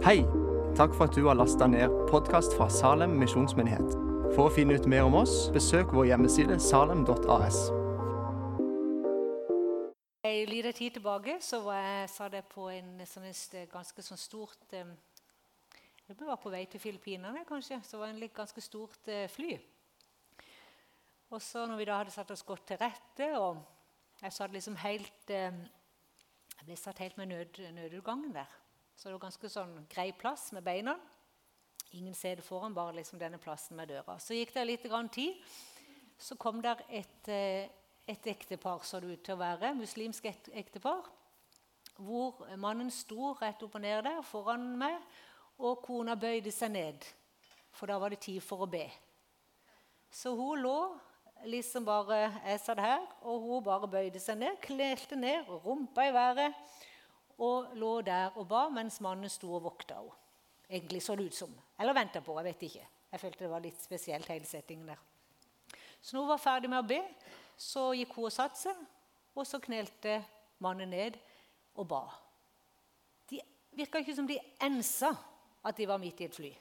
Hei! Takk for at du har lasta ned podkast fra Salem misjonsmyndighet. For å finne ut mer om oss, besøk vår hjemmeside salem.as. En liten tid tilbake så var jeg, sa det på en sånn, ganske sånn stort eh, Jeg var på vei til Filippinene, kanskje. Så var det et ganske stort eh, fly. Og så når vi da hadde satt oss godt til rette, og jeg satt liksom helt eh, Jeg ble satt helt med nød, nødutgangen der. Så det var ganske sånn grei plass med beina. Ingen sete foran, bare liksom denne plassen med døra. Så gikk det litt tid. Så kom der et, eh, et ektepar, så det ut til å være, muslimsk ektepar. Hvor mannen sto rett opp og ned der foran meg, og kona bøyde seg ned. For da var det tid for å be. Så hun lå liksom bare Jeg satt her, og hun bare bøyde seg ned, klelte ned, rumpa i været og lå der og ba mens mannen sto og vokta henne. Egentlig så det ut som. Eller venta på. Jeg vet ikke. Jeg følte det var litt spesielt, hele settingen der. Så når hun var ferdig med å be, så gikk hun og satte seg, og så knelte mannen ned og ba. De virka ikke som de ensa at de var midt i et fly.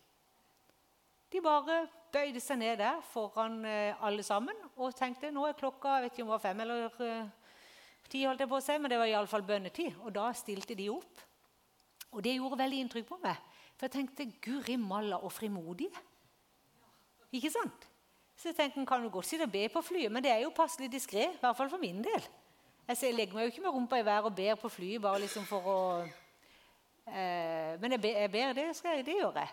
De bare bøyde seg ned der foran eh, alle sammen og tenkte nå er klokka jeg vet ikke om det var fem eller eh, Ti holdt jeg på å si, men det var iallfall bønnetid. Og da stilte de opp. Og det gjorde veldig inntrykk på meg. For jeg tenkte guri malla og frimodige. Ikke sant? Så jeg tenkte, kan du godt sitte og be på flyet, men det er jo passelig diskré. I hvert fall for min del. Jeg legger meg jo ikke med rumpa i været og ber på flyet bare liksom for å eh, Men jeg ber, jeg ber, det skal jeg, det gjør jeg.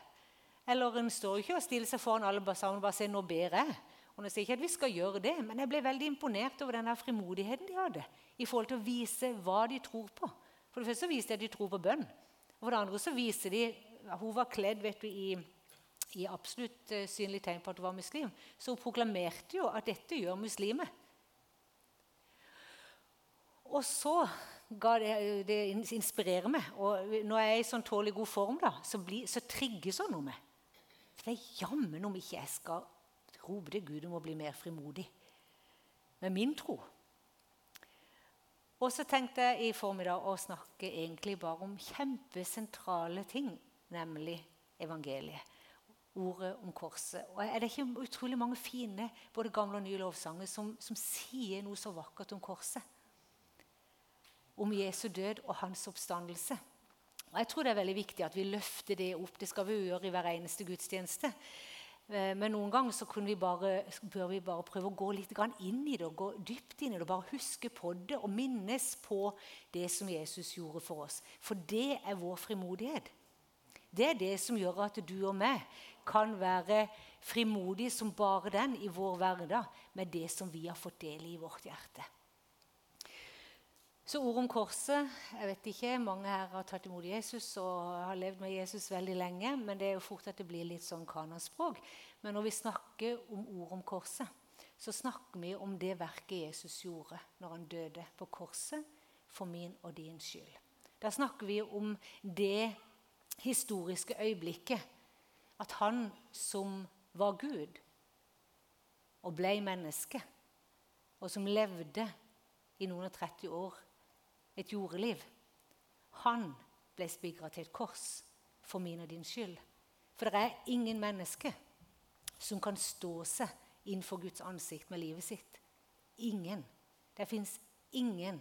Eller en står jo ikke og stiller seg foran alle sammen og bare sier 'nå ber jeg'. Og nå sier ikke at vi skal gjøre det, men jeg ble veldig imponert over denne frimodigheten de hadde i forhold til å vise hva de tror på. For det første så viste de at de tror på bønn. Og for det andre så viser de Hun var kledd vet du, i, i absolutt uh, synlig tegn på at hun var muslim. Så hun proklamerte jo at dette gjør muslimer. Og så ga det, det inspirerer meg. Og når jeg er i sånn tålelig god form, da, så, bli, så trigges hun noe med. For det er jammen om ikke jeg skal rope til Gud om å bli mer frimodig med min tro. Og så tenkte jeg i formiddag å snakke egentlig bare om kjempesentrale ting, nemlig evangeliet. Ordet om korset. Og Er det ikke utrolig mange fine både gamle og nye lovsanger som, som sier noe så vakkert om korset? Om Jesu død og hans oppstandelse. Og Jeg tror det er veldig viktig at vi løfter det opp. Det skal vi gjøre i hver eneste gudstjeneste. Eh, men noen ganger vi bare, bør vi bare prøve å gå litt inn i det og gå dypt inn i det. og Bare huske på det og minnes på det som Jesus gjorde for oss. For det er vår frimodighet. Det er det som gjør at du og meg kan være frimodige som bare den i vår hverdag med det som vi har fått del i i vårt hjerte. Så ordet om korset jeg vet ikke, Mange her har tatt imot Jesus og har levd med Jesus veldig lenge. Men det er jo fort at det blir litt sånn kanaspråk. Men når vi snakker om ordet om korset, så snakker vi om det verket Jesus gjorde når han døde på korset for min og din skyld. Da snakker vi om det historiske øyeblikket. At han som var Gud og ble menneske, og som levde i noen og 30 år et jordeliv. Han ble spigra til et kors for min og din skyld. For det er ingen menneske som kan stå seg innenfor Guds ansikt med livet sitt. Ingen. Det fins ingen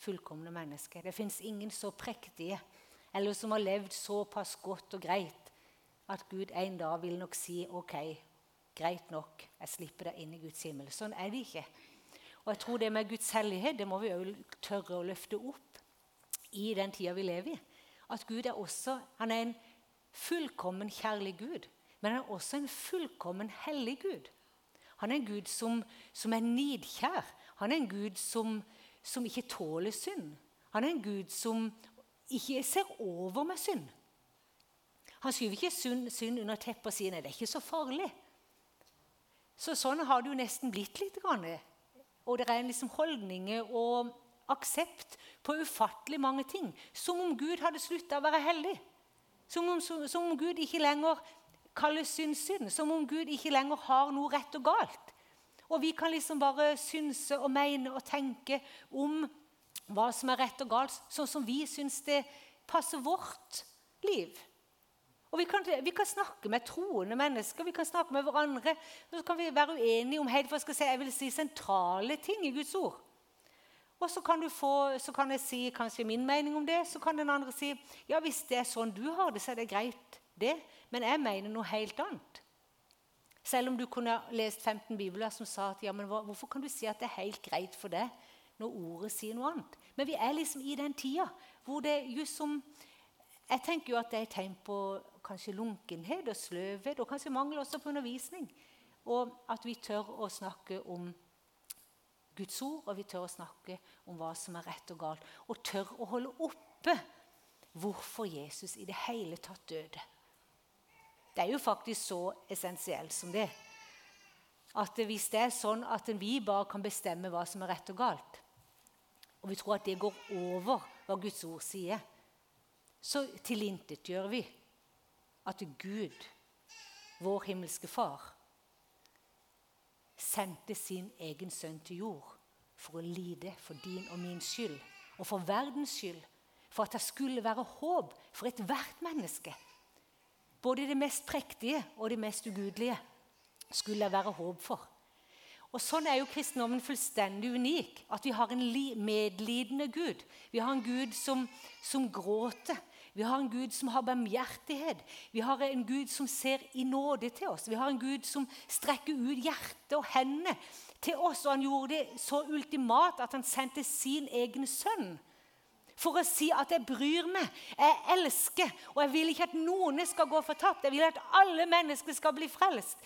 fullkomne mennesker. Det fins ingen så prektige eller som har levd såpass godt og greit at Gud en dag vil nok si OK, greit nok, jeg slipper deg inn i Guds himmel. Sånn er det ikke. Og jeg tror det med Guds hellighet det må vi òg tørre å løfte opp i den tida vi lever i. At Gud er også han er en fullkommen kjærlig Gud, men han er også en fullkommen hellig Gud. Han er en Gud som, som er nidkjær. Han er en Gud som, som ikke tåler synd. Han er en Gud som ikke ser over med synd. Han skyver ikke synd, synd under teppet og sier nei, det er ikke så farlig. Så Sånn har det jo nesten blitt litt. Grann og det er liksom holdninger og aksept på ufattelig mange ting. Som om Gud hadde slutta å være hellig. Som om, som, som om, Gud ikke lenger kaller synd synd. Som om Gud ikke lenger har noe rett og galt. Og vi kan liksom bare synse og mene og tenke om hva som er rett og galt, sånn som vi syns det passer vårt liv. Og vi kan, vi kan, snakke med troende mennesker, vi kan snakke med hverandre. Så kan vi være uenige om helt, jeg, si, jeg vil si sentrale ting i Guds ord. Og så kan, få, så kan, jeg si kanskje min mening om det. Så kan den andre si ja, hvis det er sånn du har det, så er det greit, det. Men jeg mener noe helt annet. Selv om du kunne lest 15 bibler som sa at ja, men hvorfor kan du si at det er helt greit for deg når ordet sier noe annet? Men vi er liksom i den tida hvor det just som Jeg tenker jo at det er et tegn på kanskje lunkenhet og sløvhet, og kanskje mangel også på undervisning. Og at vi tør å snakke om Guds ord, og vi tør å snakke om hva som er rett og galt. Og tør å holde oppe hvorfor Jesus i det hele tatt døde. Det er jo faktisk så essensielt som det. At hvis det er sånn at vi bare kan bestemme hva som er rett og galt, og vi tror at det går over hva Guds ord sier, så tilintetgjør vi at Gud, vår himmelske Far, sendte sin egen sønn til jord for å lide for din og min skyld og for verdens skyld. For at det skulle være håp for ethvert menneske. Både det mest prektige og det mest ugudelige skulle det være håp for. Og Sånn er jo kristendommen fullstendig unik. At vi har en medlidende Gud. Vi har en Gud som, som gråter. Vi har en Gud som har barmhjertighet. Vi har en Gud som ser i nåde til oss. Vi har en Gud som strekker ut hjertet og hendene til oss. Og han gjorde det så ultimat at han sendte sin egen sønn. For å si at 'jeg bryr meg, jeg elsker', og jeg vil ikke at noen skal gå fortapt. Jeg vil at alle mennesker skal bli frelst.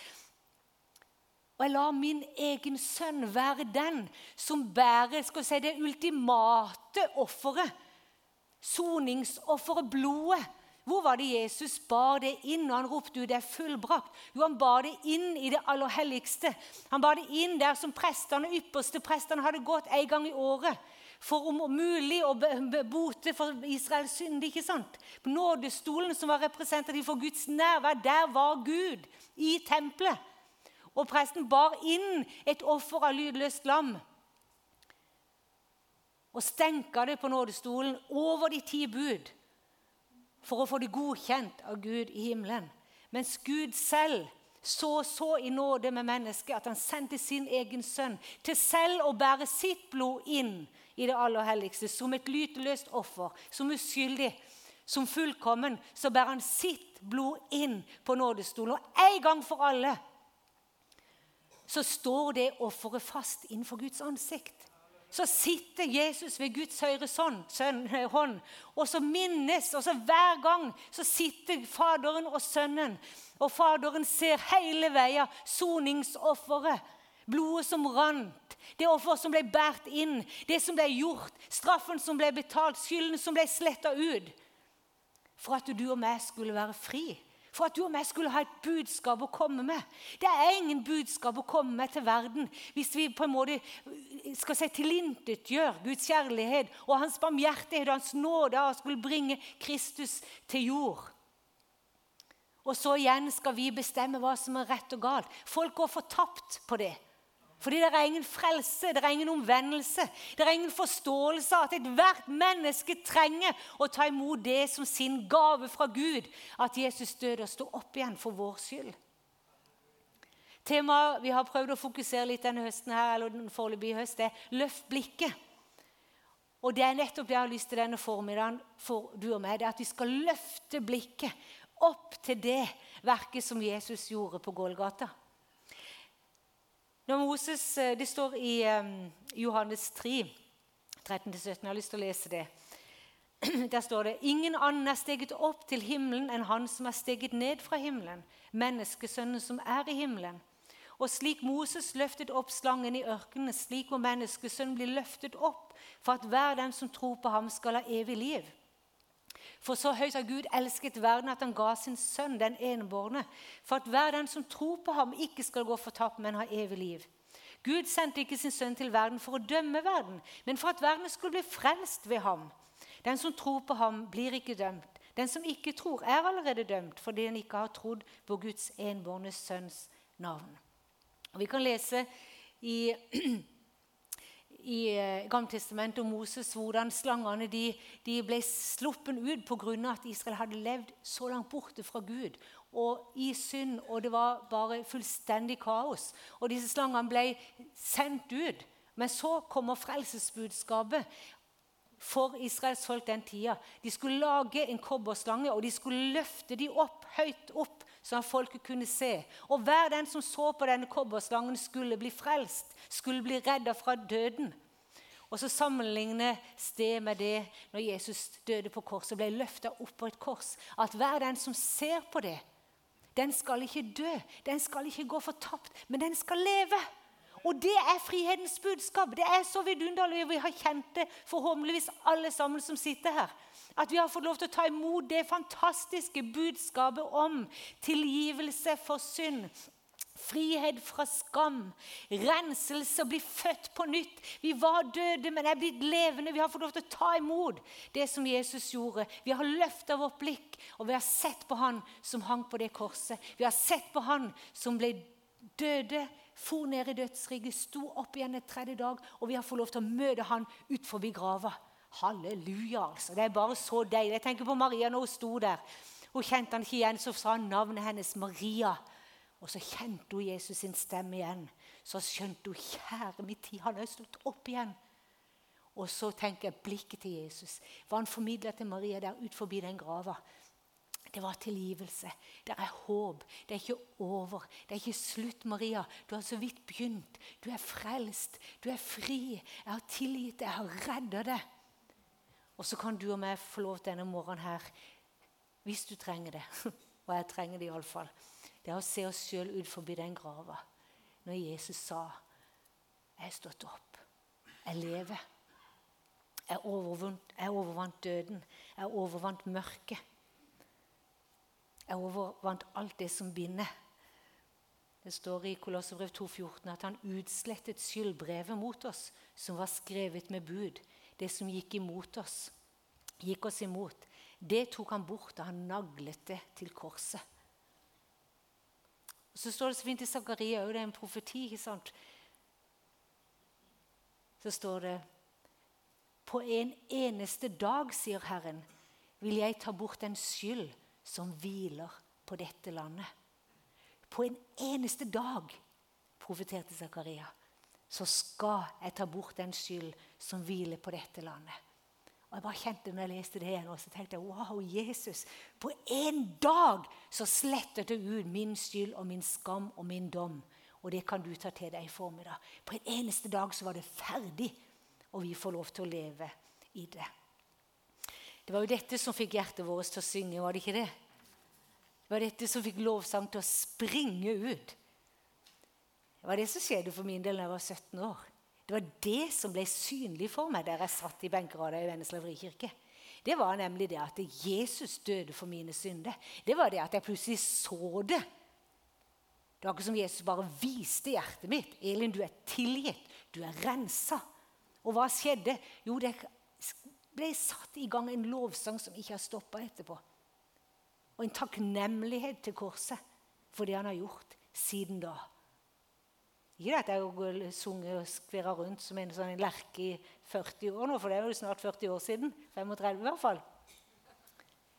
Og jeg lar min egen sønn være den som bærer si, det ultimate offeret soningsofferet, blodet. Hvor var det Jesus bar det inn og han ropte ut 'det er fullbrakt'? Jo, Han bar det inn i det aller helligste. Han bar det inn der som prestene, ypperste prestene hadde gått en gang i året for om mulig å bote for Israels synd. ikke sant? På nådestolen, som var representativ for Guds nærvær, der var Gud i tempelet. Og presten bar inn et offer av lydløst lam og stenka det på nådestolen over de ti bud for å få det godkjent av Gud i himmelen. Mens Gud selv så så i nåde med mennesket at han sendte sin egen sønn til selv å bære sitt blod inn i det aller helligste som et lyteløst offer, som uskyldig, som fullkommen. Så bærer han sitt blod inn på nådestolen. Og en gang for alle så står det offeret fast innenfor Guds ansikt så sitter Jesus ved Guds høyre eh, hånd, og så minnes og så Hver gang så sitter Faderen og Sønnen, og Faderen ser hele veien soningsofferet. Blodet som rant, det offeret som ble båret inn, det som ble gjort, straffen som ble betalt, skylden som ble sletta ut. For at du og meg skulle være fri for at du og meg skulle ha et budskap å komme med. Det er ingen budskap å komme med til verden hvis vi på en måte skal si tilintetgjør Guds kjærlighet og hans barmhjertighet og hans nåde av å skulle bringe Kristus til jord. Og så igjen skal vi bestemme hva som er rett og galt. Folk går fortapt på det. Fordi det er ingen frelse, det er ingen omvendelse, det er ingen forståelse av at ethvert menneske trenger å ta imot det som sin gave fra Gud. At Jesus døde og sto opp igjen for vår skyld. Temaet vi har prøvd å fokusere litt denne høsten her, eller den foreløpige høst, er 'løft blikket'. Og Det er nettopp det jeg har lyst til denne formiddagen for du og meg. det er At vi skal løfte blikket opp til det verket som Jesus gjorde på Gålgata. Når Moses, eh, Det står i um, Johannes 3, 13-17. Jeg har lyst til å lese det. Der står det Ingen annen er steget opp til himmelen enn han som er steget ned fra himmelen, menneskesønnen som er i himmelen. Og slik Moses løftet opp slangen i ørkenen, slik må menneskesønnen bli løftet opp, for at hver den som tror på ham, skal ha evig liv. For så høyt har Gud elsket verden at han ga sin sønn, den enebårne, for at hver den som tror på ham, ikke skal gå fortapt, men ha evig liv. Gud sendte ikke sin sønn til verden for å dømme verden, men for at verden skulle bli frelst ved ham. Den som tror på ham, blir ikke dømt. Den som ikke tror, er allerede dømt fordi han ikke har trodd på Guds enbårne sønns navn. Og vi kan lese i, i eh, Gammeltestamentet og Moses hvordan slangene de, de ble sluppet ut pga. at Israel hadde levd så langt borte fra Gud og i synd, og det var bare fullstendig kaos. Og disse slangene ble sendt ut. Men så kommer frelsesbudskapet for Israels folk den tida. De skulle lage en kobberslange, og de skulle løfte dem opp, høyt opp, sånn at folket kunne se. Og hver den som så på denne kobberslangen, skulle bli frelst, skulle bli redda fra døden. Og så sammenlignes det med det når Jesus døde på korset, ble løfta opp på et kors. At hver den som ser på det, den skal ikke dø, den skal ikke gå fortapt, men den skal leve. Og det er frihetens budskap. Det er så vidunderlig. Vi har kjent det forhåpentligvis alle sammen som sitter her. At vi har fått lov til å ta imot det fantastiske budskapet om tilgivelse for synd. Frihet fra skam, renselse, bli født på nytt. Vi var døde, men er blitt levende. Vi har fått lov til å ta imot det som Jesus gjorde. Vi har løfta vårt blikk, og vi har sett på han som hang på det korset. Vi har sett på han som ble døde, for ned i dødsriket, sto opp igjen et tredje dag, og vi har fått lov til å møte han utenfor grava. Halleluja, altså. Det er bare så deilig. Jeg tenker på Maria når hun sto der. Hun kjente han ikke igjen, så sa navnet hennes Maria. Og så kjente hun Jesus sin stemme igjen. Så skjønte hun kjære min tid, han har stått opp igjen. Og så tenker jeg blikket til Jesus. Hva han formidla til Maria der ut forbi den grava. Det var tilgivelse. Det er håp. Det er ikke over. Det er ikke slutt, Maria. Du har så vidt begynt. Du er frelst. Du er fri. Jeg har tilgitt deg. Jeg har redda deg. Og så kan du og meg få lov denne morgenen her, hvis du trenger det, og jeg trenger det iallfall, det er å se oss sjøl ut forbi den grava. Når Jesus sa 'Jeg er stått opp. Jeg lever'. Jeg overvant, jeg overvant døden. Jeg overvant mørket. Jeg overvant alt det som binder. Det står i Kolosserbrev 2,14 at han utslettet skyldbrevet mot oss, som var skrevet med bud. Det som gikk imot oss, gikk oss imot. Det tok han bort da han naglet det til korset. Så står det så fint i Zakaria òg, det er en profeti. ikke sant? Så står det På en eneste dag, sier Herren, vil jeg ta bort en skyld som hviler på dette landet. På en eneste dag, profeterte Zakaria, så skal jeg ta bort den skyld som hviler på dette landet. Og jeg bare kjente når jeg leste det igjen, og så tenkte jeg, wow, Jesus, På en dag så sletter det ut min skyld og min skam og min dom. Og det kan du ta til deg i formiddag. På en eneste dag så var det ferdig, og vi får lov til å leve i det. Det var jo dette som fikk hjertet vårt til å synge, var det ikke det? Det var dette som fikk lovsang til å springe ut. Det var det som skjedde for min del da jeg var 17 år. Det var det som ble synlig for meg der jeg satt i benkerada i Vennesla frikirke. Det var nemlig det at Jesus døde for mine synder. Det var det at jeg plutselig så det. Det var ikke som Jesus bare viste hjertet mitt. Elin, du er tilgitt. Du er rensa. Og hva skjedde? Jo, det ble satt i gang en lovsang som ikke har stoppa etterpå. Og en takknemlighet til korset for det han har gjort siden da. Ikke at jeg har sunget og skvirra rundt som en sånn lerke i 40 år nå, for det er jo snart 40 år siden. 35 i hvert fall.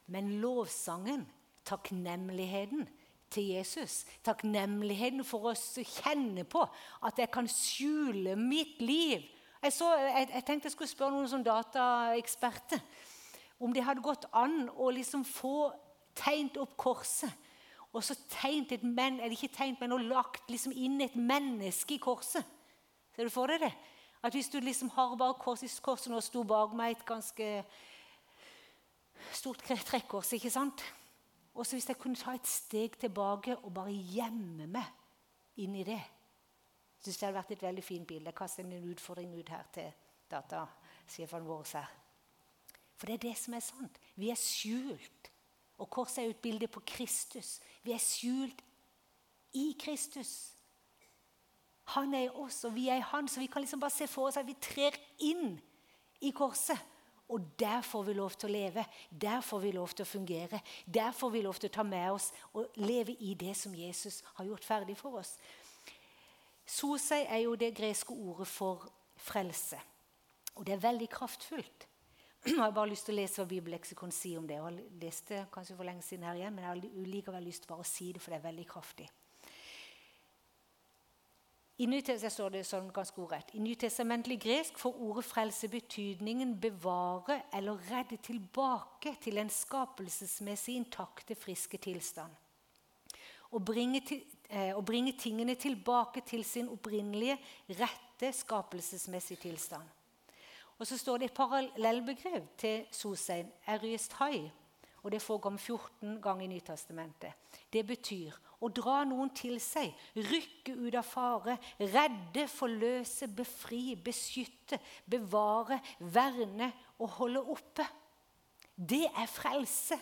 Men lovsangen, takknemligheten til Jesus, takknemligheten for oss å kjenne på at jeg kan skjule mitt liv jeg, så, jeg, jeg, tenkte jeg skulle spørre noen som dataeksperter om det hadde gått an å liksom få tegnet opp korset. Og så tegnet et men, eller ikke tegnet, men og lagt liksom inn et menneske i korset. Ser du for deg det? At Hvis du liksom har bare korset, korset nå sto bak meg et ganske stort trekkors, ikke sant? Og så hvis jeg kunne ta et steg tilbake og bare gjemme meg inn i det synes det hadde vært et veldig fint bilde. Jeg kaster en utfordring ut her til datasjefen vår. her. For det er det som er sant. Vi er skjult. Og korset er jo et bilde på Kristus. Vi er skjult i Kristus. Han er i oss, og vi er i han, så vi kan liksom bare se for oss at vi trer inn i korset. Og der får vi lov til å leve. Der får vi lov til å fungere. Der får vi lov til å ta med oss og leve i det som Jesus har gjort ferdig for oss. Sosei er jo det greske ordet for frelse. Og det er veldig kraftfullt. Jeg har bare lyst til å lese hva Bibelleksikon sier om det. Jeg har lest det kanskje for lenge siden her igjen, men jeg har likevel lyst til bare å si det, for det er veldig kraftig. I står det sånn ganske ordrett. I nytestamentlig gresk får ordet frelse betydningen bevare eller redde tilbake til en skapelsesmessig intakte, friske tilstand. Å bringe, til, eh, å bringe tingene tilbake til sin opprinnelige, rette skapelsesmessige tilstand. Og så står det et parallellbegrev til sosein, eriestai. Og det forekom 14 ganger i Nytestamentet. Det betyr å dra noen til seg, rykke ut av fare, redde, forløse, befri, beskytte, bevare, verne og holde oppe. Det er frelse.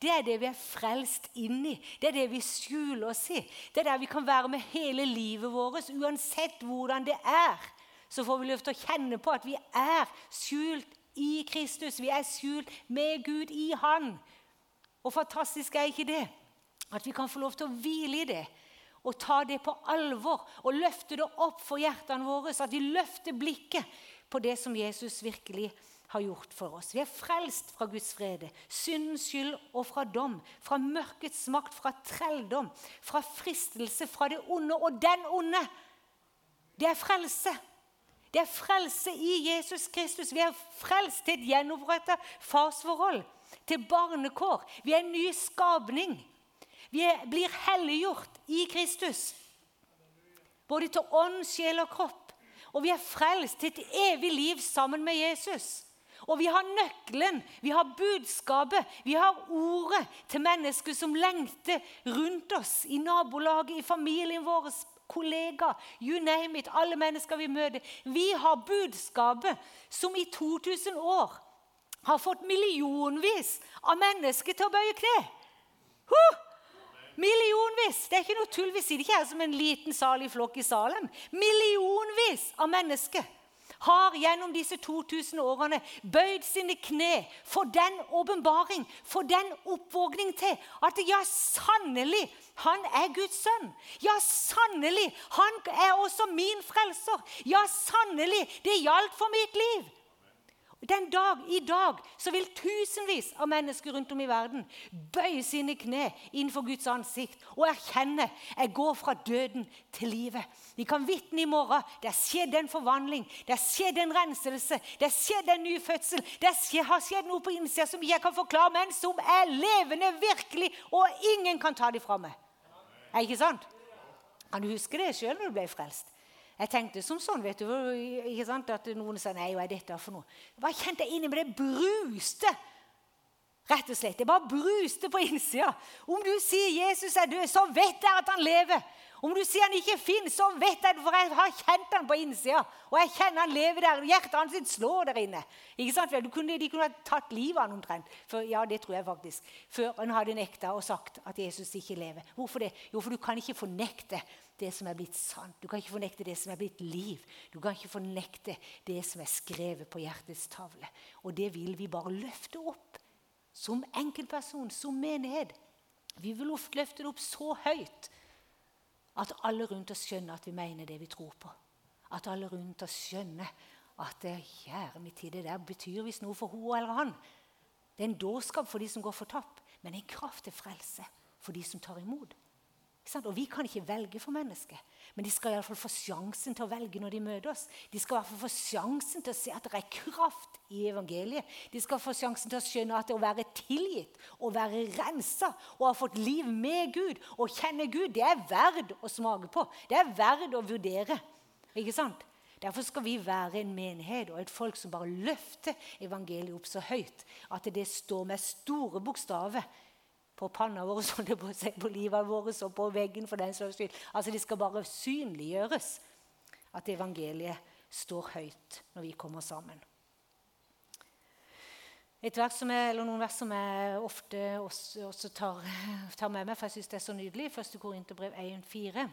Det er det vi er frelst inn i. Det er det vi skjuler oss i. Det er der vi kan være med hele livet vårt, uansett hvordan det er så får vi lov til å kjenne på at vi er skjult i Kristus. Vi er skjult med Gud i Han. Og fantastisk er ikke det? At vi kan få lov til å hvile i det og ta det på alvor og løfte det opp for hjertene våre, så at vi løfter blikket på det som Jesus virkelig har gjort for oss. Vi er frelst fra Guds frede, syndens skyld og fra dom. Fra mørkets makt, fra trelldom, fra fristelse, fra det onde. Og den onde, det er frelse. Det er frelse i Jesus Kristus. Vi er frelst til et gjenoppretta farsforhold, til barnekår. Vi er en ny skapning. Vi er, blir helliggjort i Kristus. Både til ånd, sjel og kropp. Og vi er frelst til et evig liv sammen med Jesus. Og vi har nøkkelen, vi har budskapet, vi har ordet til mennesker som lengter rundt oss, i nabolaget, i familien vår, kollega, you name it, alle mennesker vi møter. Vi har budskapet som i 2000 år har fått millionvis av mennesker til å bøye kne. Huh! Millionvis! Det er ikke noe tull. Vi sitter ikke her som en liten salig flokk i Salem. Millionvis av mennesker har gjennom disse 2000 årene bøyd sine kne for den åpenbaring, for den oppvåkning til at ja, sannelig, han er Guds sønn. Ja, sannelig, han er også min frelser. Ja, sannelig, det gjaldt for mitt liv. Den dag i dag så vil tusenvis av mennesker rundt om i verden bøye sine kne innenfor Guds ansikt og erkjenne jeg går fra døden til livet. De kan vitne i morgen. Det skjedde skjedd en forvandling, det skjedde skjedd en renselse, det skjedde skjedd en ny fødsel. Det har skjedd noe på innsida som jeg kan forklare, men som er levende, virkelig, og ingen kan ta det fra meg. Er ikke sant? Kan du huske det sjøl når du ble frelst? Jeg tenkte som sånn, vet du, ikke sant, at noen sa nei, hva er dette for noe? Jeg bare kjente inni meg det bruste. Rett og slett. Det bare bruste på innsida. Om du sier Jesus er død, så vet jeg at han lever. Om du sier han ikke finnes, så vet jeg det, for jeg har kjent han på innsida. Og jeg kjenner han lever der. Hjertet hans slår der inne. Ikke sant? Kunne, de kunne ha tatt livet av han omtrent. For, ja, det tror jeg faktisk. Før han hadde nekta og sagt at Jesus ikke lever. Hvorfor det? Jo, for du kan ikke fornekte det som er blitt sant. Du kan ikke fornekte det som er blitt liv. Du kan ikke fornekte det som er skrevet på hjertets tavle. Og det vil vi bare løfte opp. Som enkeltperson, som menighet. Vi vil løfte det opp så høyt at alle rundt oss skjønner at vi mener det vi tror på. At alle rundt oss skjønner at det, kjære min tid, det der betyr visst noe for hun eller han. Det er en dårskap for de som går fortapt, men en kraft til frelse for de som tar imot. Og Vi kan ikke velge for mennesket, men de skal i alle fall få sjansen til å velge når de møter oss. De skal i hvert fall få sjansen til å se at det er kraft i evangeliet. De skal få sjansen til å skjønne at det å være tilgitt, å være rensa og ha fått liv med Gud og kjenne Gud, det er verd å smake på. Det er verd å vurdere. Ikke sant? Derfor skal vi være en menighet og et folk som bare løfter evangeliet opp så høyt at det står med store bokstaver på panna vår, på, på livet vårt og på veggen. for den slags skyld. Altså Det skal bare synliggjøres at evangeliet står høyt når vi kommer sammen. Et vers som jeg, eller Noen vers som jeg ofte også, også tar, tar, med meg, for jeg syns det er så nydelig. I 1. Korinterbrev 1,4.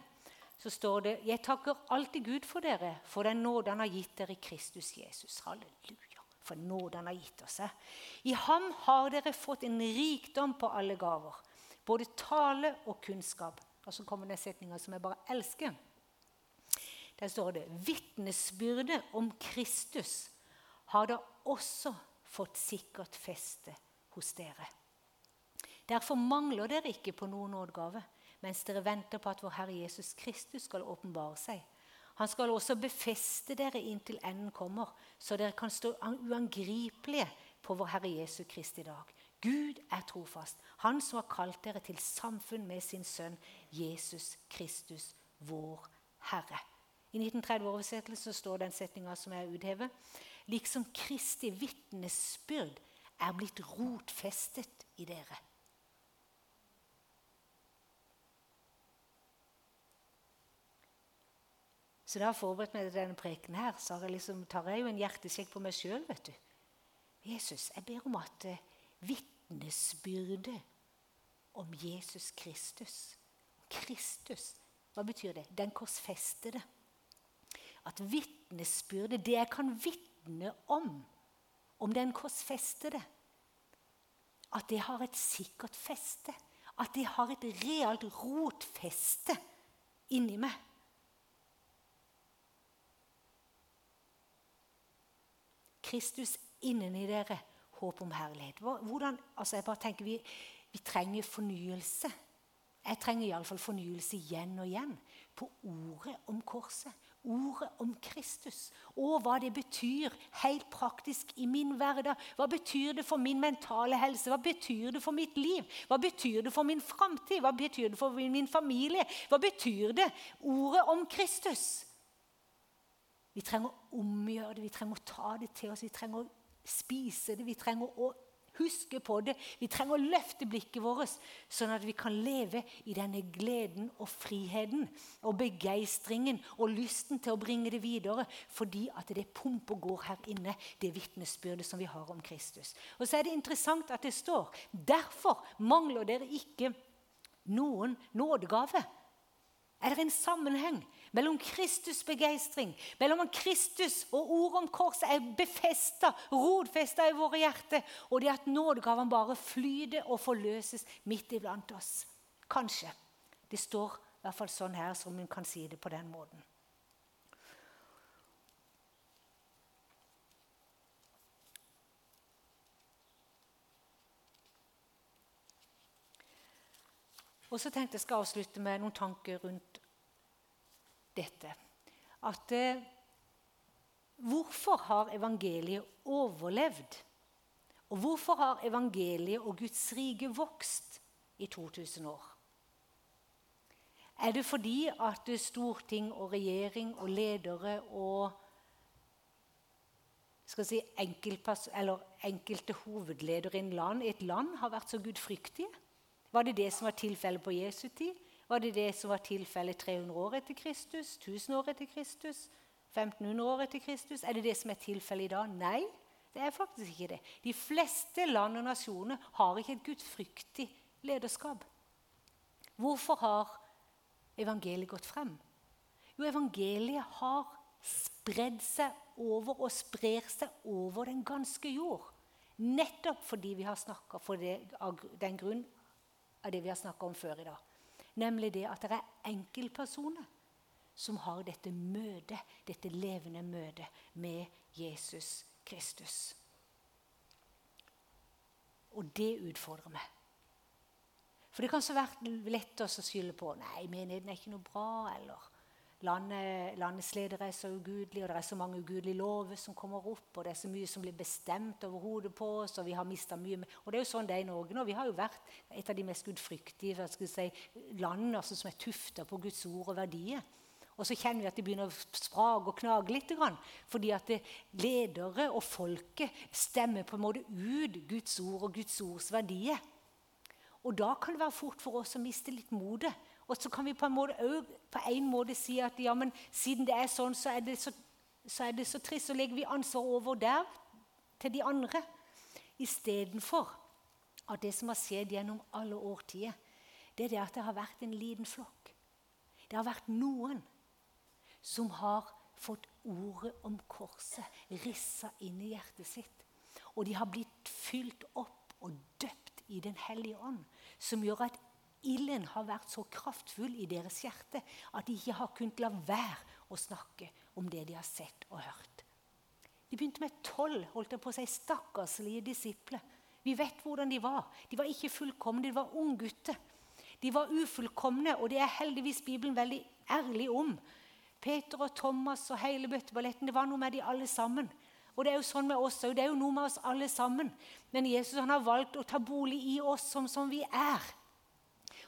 Så står det Jeg takker alltid Gud for dere, for den nåde han har gitt dere i Kristus Jesus. Halleluja for nåde han har gitt oss. I ham har dere fått en rikdom på alle gaver, både tale og kunnskap. Og så kommer den setninga som jeg bare elsker. Der står det vitnesbyrdet om Kristus har da også fått sikkert feste hos dere. Derfor mangler dere ikke på noen nådegave mens dere venter på at vår Herre Jesus Kristus skal åpenbare seg. Han skal også befeste dere inntil enden kommer, så dere kan stå uangripelige på vår Herre Jesu Kristi dag. Gud er trofast, Han som har kalt dere til samfunn med sin sønn Jesus Kristus, vår Herre. I 1930-oversettelsen står den setninga som er uthevet. Liksom Kristi vitnesbyrd er blitt rotfestet i dere. Så da jeg forberedt meg til denne preken her, så jeg liksom, tar jeg jo en hjertesjekk på meg sjøl. Jesus, jeg ber om at uh, vitnesbyrdet om Jesus Kristus Kristus, hva betyr det? Den korsfestede. At vitnesbyrdet, det jeg kan vitne om, om den korsfestede, at det har et sikkert feste. At det har et realt rotfeste inni meg. Kristus inni dere, håp om herlighet. Hvordan, altså jeg bare tenker vi, vi trenger fornyelse. Jeg trenger iallfall fornyelse igjen og igjen på ordet om korset. Ordet om Kristus. Og hva det betyr helt praktisk i min hverdag. Hva betyr det for min mentale helse? Hva betyr det for mitt liv? Hva betyr det for min framtid? Hva betyr det for min familie? Hva betyr det? Ordet om Kristus. Vi trenger å omgjøre det, vi trenger å ta det til oss, vi trenger å spise det. Vi trenger å huske på det. Vi trenger å løfte blikket vårt, sånn at vi kan leve i denne gleden og friheten og begeistringen og lysten til å bringe det videre, fordi at det pumper går her inne, det vitnesbyrdet som vi har om Kristus. Og så er det interessant at det står derfor mangler dere ikke noen nådegave. Er det en sammenheng mellom Kristus' begeistring, mellom Kristus og ordet om korset er befesta, rodfesta i våre hjerter, og det at nådegaven bare flyter og forløses midt iblant oss? Kanskje. Det står i hvert fall sånn her, som hun kan si det på den måten. Og så tenkte jeg skal avslutte med noen tanker rundt dette. At eh, Hvorfor har evangeliet overlevd? Og hvorfor har evangeliet og Guds rike vokst i 2000 år? Er det fordi at storting og regjering og ledere og si, enkelte hovedledere i et land har vært så gudfryktige? Var det det som var tilfellet på Jesu tid? Var det det som var tilfellet 300 år etter Kristus? 1000 år etter Kristus? 1500 år etter Kristus? Er det det som er tilfellet i dag? Nei, det er faktisk ikke det. De fleste land og nasjoner har ikke et gudfryktig lederskap. Hvorfor har evangeliet gått frem? Jo, evangeliet har spredd seg over og sprer seg over den ganske jord. Nettopp fordi vi har snakka for det, av den grunn av det vi har snakka om før i dag. Nemlig det at det er enkeltpersoner som har dette møtet, dette levende møtet med Jesus Kristus. Og det utfordrer meg. For det kan så være lett å skylde på nei, menigheten er ikke noe bra. eller Landet, landets ledere er så ugudelige, og det er så mange ugudelige lover som kommer opp. og Det er så mye som blir bestemt over hodet på oss, og vi har mista mye. Og det er jo sånn det er i Norge nå. Vi har jo vært et av de mest gudfryktige si, landene altså, som er tufta på Guds ord og verdier. Og så kjenner vi at det begynner å sprage og knage litt. Fordi at ledere og folket stemmer på en måte ut Guds ord og Guds ords verdier. Og da kan det være fort for oss å miste litt motet og så kan vi på en måte, på en måte si at ja, men siden det er sånn, så er det så, så, er det så trist. Så legger vi ansvar over der til de andre. Istedenfor at det som har skjedd gjennom alle årtier, det er det at det har vært en liten flokk. Det har vært noen som har fått ordet om korset rissa inn i hjertet sitt. Og de har blitt fylt opp og døpt i Den hellige ånd, som gjør at ilden har vært så kraftfull i deres hjerte at de ikke har kunnet la være å snakke om det de har sett og hørt. De begynte med tolv holdt jeg på å si, stakkarslige disipler. Vi vet hvordan de var. De var ikke fullkomne, de var unggutter. De var ufullkomne, og det er heldigvis Bibelen veldig ærlig om. Peter og Thomas og hele bøtteballetten, det var noe med de alle sammen. Og det er jo sånn med oss òg. Det er jo noe med oss alle sammen. Men Jesus han har valgt å ta bolig i oss som, som vi er.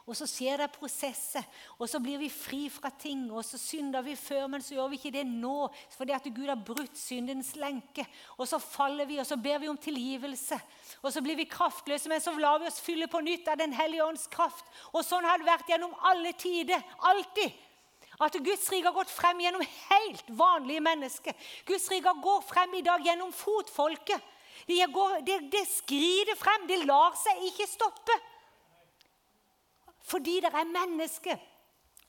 Og så skjer det prosesser, og så blir vi fri fra ting. Og så synder vi før, men så gjør vi ikke det nå fordi at Gud har brutt syndens lenke. Og så faller vi, og så ber vi om tilgivelse. Og så blir vi kraftløse, men så lar vi oss fylle på nytt av Den hellige ånds kraft. Og sånn har det vært gjennom alle tider. Alltid. At Guds rike har gått frem gjennom helt vanlige mennesker. Guds rike går frem i dag gjennom fotfolket. Det, går, det, det skrider frem. Det lar seg ikke stoppe. Fordi det er mennesker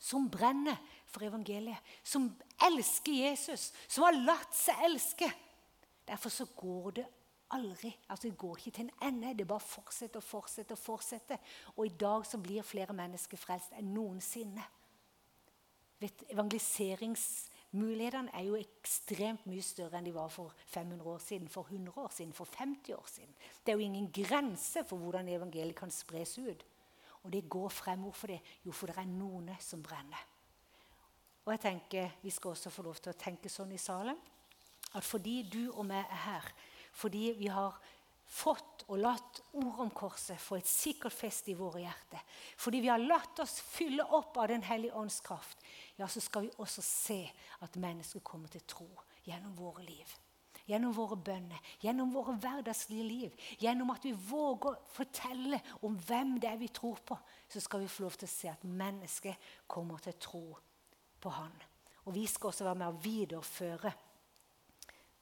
som brenner for evangeliet, som elsker Jesus, som har latt seg elske. Derfor så går det aldri. altså Det går ikke til en ende. Det bare fortsetter og fortsetter. Og fortsetter. Og i dag så blir flere mennesker frelst enn noensinne. Vet, evangeliseringsmulighetene er jo ekstremt mye større enn de var for 500 år siden, for 100 år siden, for 50 år siden. Det er jo ingen grense for hvordan evangeliet kan spres ut. Og det går frem. Hvorfor det? Jo, for det er noen som brenner. Og jeg tenker Vi skal også få lov til å tenke sånn i salen at fordi du og meg er her, fordi vi har fått og latt ord om korset få et sikkert feste i våre hjerter, fordi vi har latt oss fylle opp av Den hellige ånds kraft, ja, så skal vi også se at mennesker kommer til tro gjennom våre liv gjennom våre bønner, gjennom våre hverdagslige liv, gjennom at vi våger å fortelle om hvem det er vi tror på, så skal vi få lov til å se at mennesket kommer til å tro på Han. Og vi skal også være med å videreføre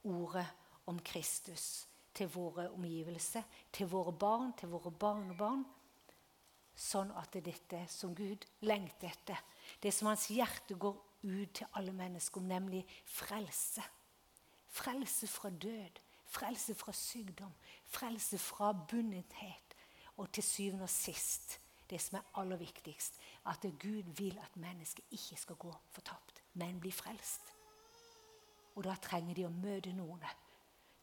ordet om Kristus til våre omgivelser, til våre barn, til våre barnebarn. Sånn at det er dette som Gud lengter etter, det som hans hjerte går ut til alle mennesker om, nemlig frelse. Frelse fra død, frelse fra sykdom, frelse fra bundethet. Og til syvende og sist, det som er aller viktigst, at Gud vil at mennesket ikke skal gå fortapt, men bli frelst. Og da trenger de å møte noen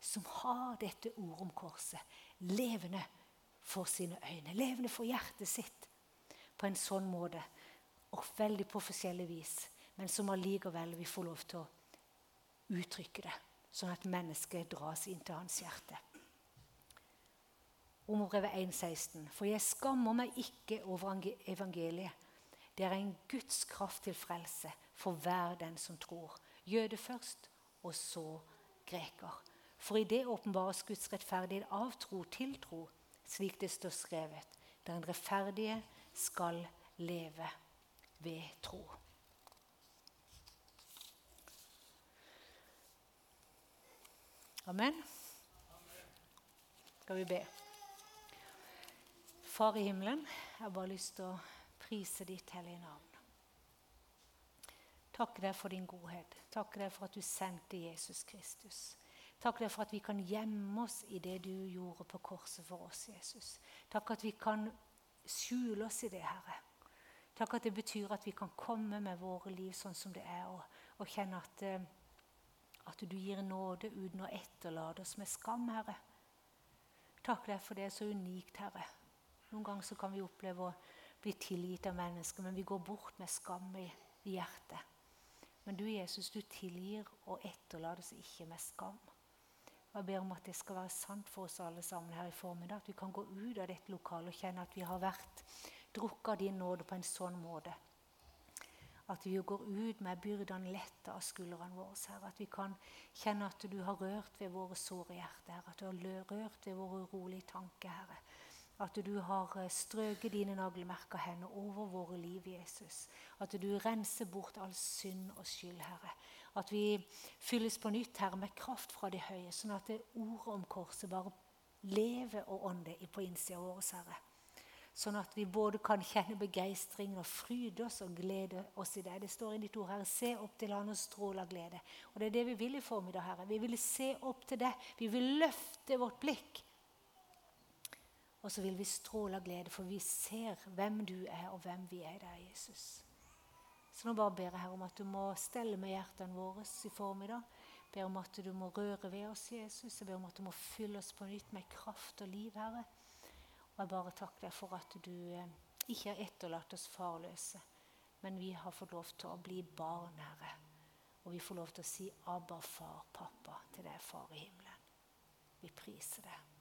som har dette ordet om korset levende for sine øyne, levende for hjertet sitt, på en sånn måte og veldig på forskjellig vis, men som allikevel vi får lov til å uttrykke det sånn at mennesket dras inn til hans hjerte. Romerbrevet 1,16.: For jeg skammer meg ikke over evangeliet. Det er en Guds kraft til frelse for hver den som tror. Jøde først, og så greker. For i det åpenbares Guds rettferdighet av tro til tro, slik det står skrevet. Der en rettferdige skal leve ved tro. Amen. Skal vi be. Far i himmelen, jeg har bare lyst til å prise ditt hellige navn. Takk deg for din godhet. Takk deg for at du sendte Jesus Kristus. Takk deg for at vi kan gjemme oss i det du gjorde på korset for oss, Jesus. Takk at vi kan skjule oss i det, Herre. Takk at det betyr at vi kan komme med våre liv sånn som det er, og, og kjenne at eh, at du gir nåde uten å etterlate oss med skam, Herre. Takk deg for det er så unikt, Herre. Noen ganger kan vi oppleve å bli tilgitt av mennesker, men vi går bort med skam i, hjertet. Men du, Jesus, du tilgir og etterlates ikke med skam. Og Jeg ber om at det skal være sant for oss alle sammen her i formiddag. At vi kan gå ut av dette lokalet og kjenne at vi har vært drukket av din nåde på en sånn måte at vi går ut med byrdene lette av skuldrene våre. Herre. At vi kan kjenne at du har rørt ved våre såre hjerter. At du har rørt ved våre urolige tanker, Herre. At du har eh, strøket dine naglemerka hender over våre liv, Jesus. At du renser bort all synd og skyld, Herre. At vi fylles på nytt, Herre, med kraft fra det høye, sånn at det ordet om korset bare lever og ånder på innsida vår, Herre. Sånn at vi både kan kjenne begeistring og fryde oss og glede oss i det. Det står i ditt ord, Herre, se opp til Han og stråle av glede. Og det er det vi vil i formiddag, Herre. Vi vil se opp til deg. Vi vil løfte vårt blikk. Og så vil vi stråle av glede, for vi ser hvem du er, og hvem vi er der, Jesus. Så nå bare ber jeg her om at du må stelle med hjertene våre i formiddag. Ber om at du må røre ved oss, Jesus. Jeg ber om at du må fylle oss på nytt med kraft og liv, Herre. Og jeg bare takker deg for at du eh, ikke har etterlatt oss farløse, men vi har fått lov til å bli barn, Herre. Og vi får lov til å si 'Abba, far, pappa' til deg, Far i himmelen. Vi priser deg.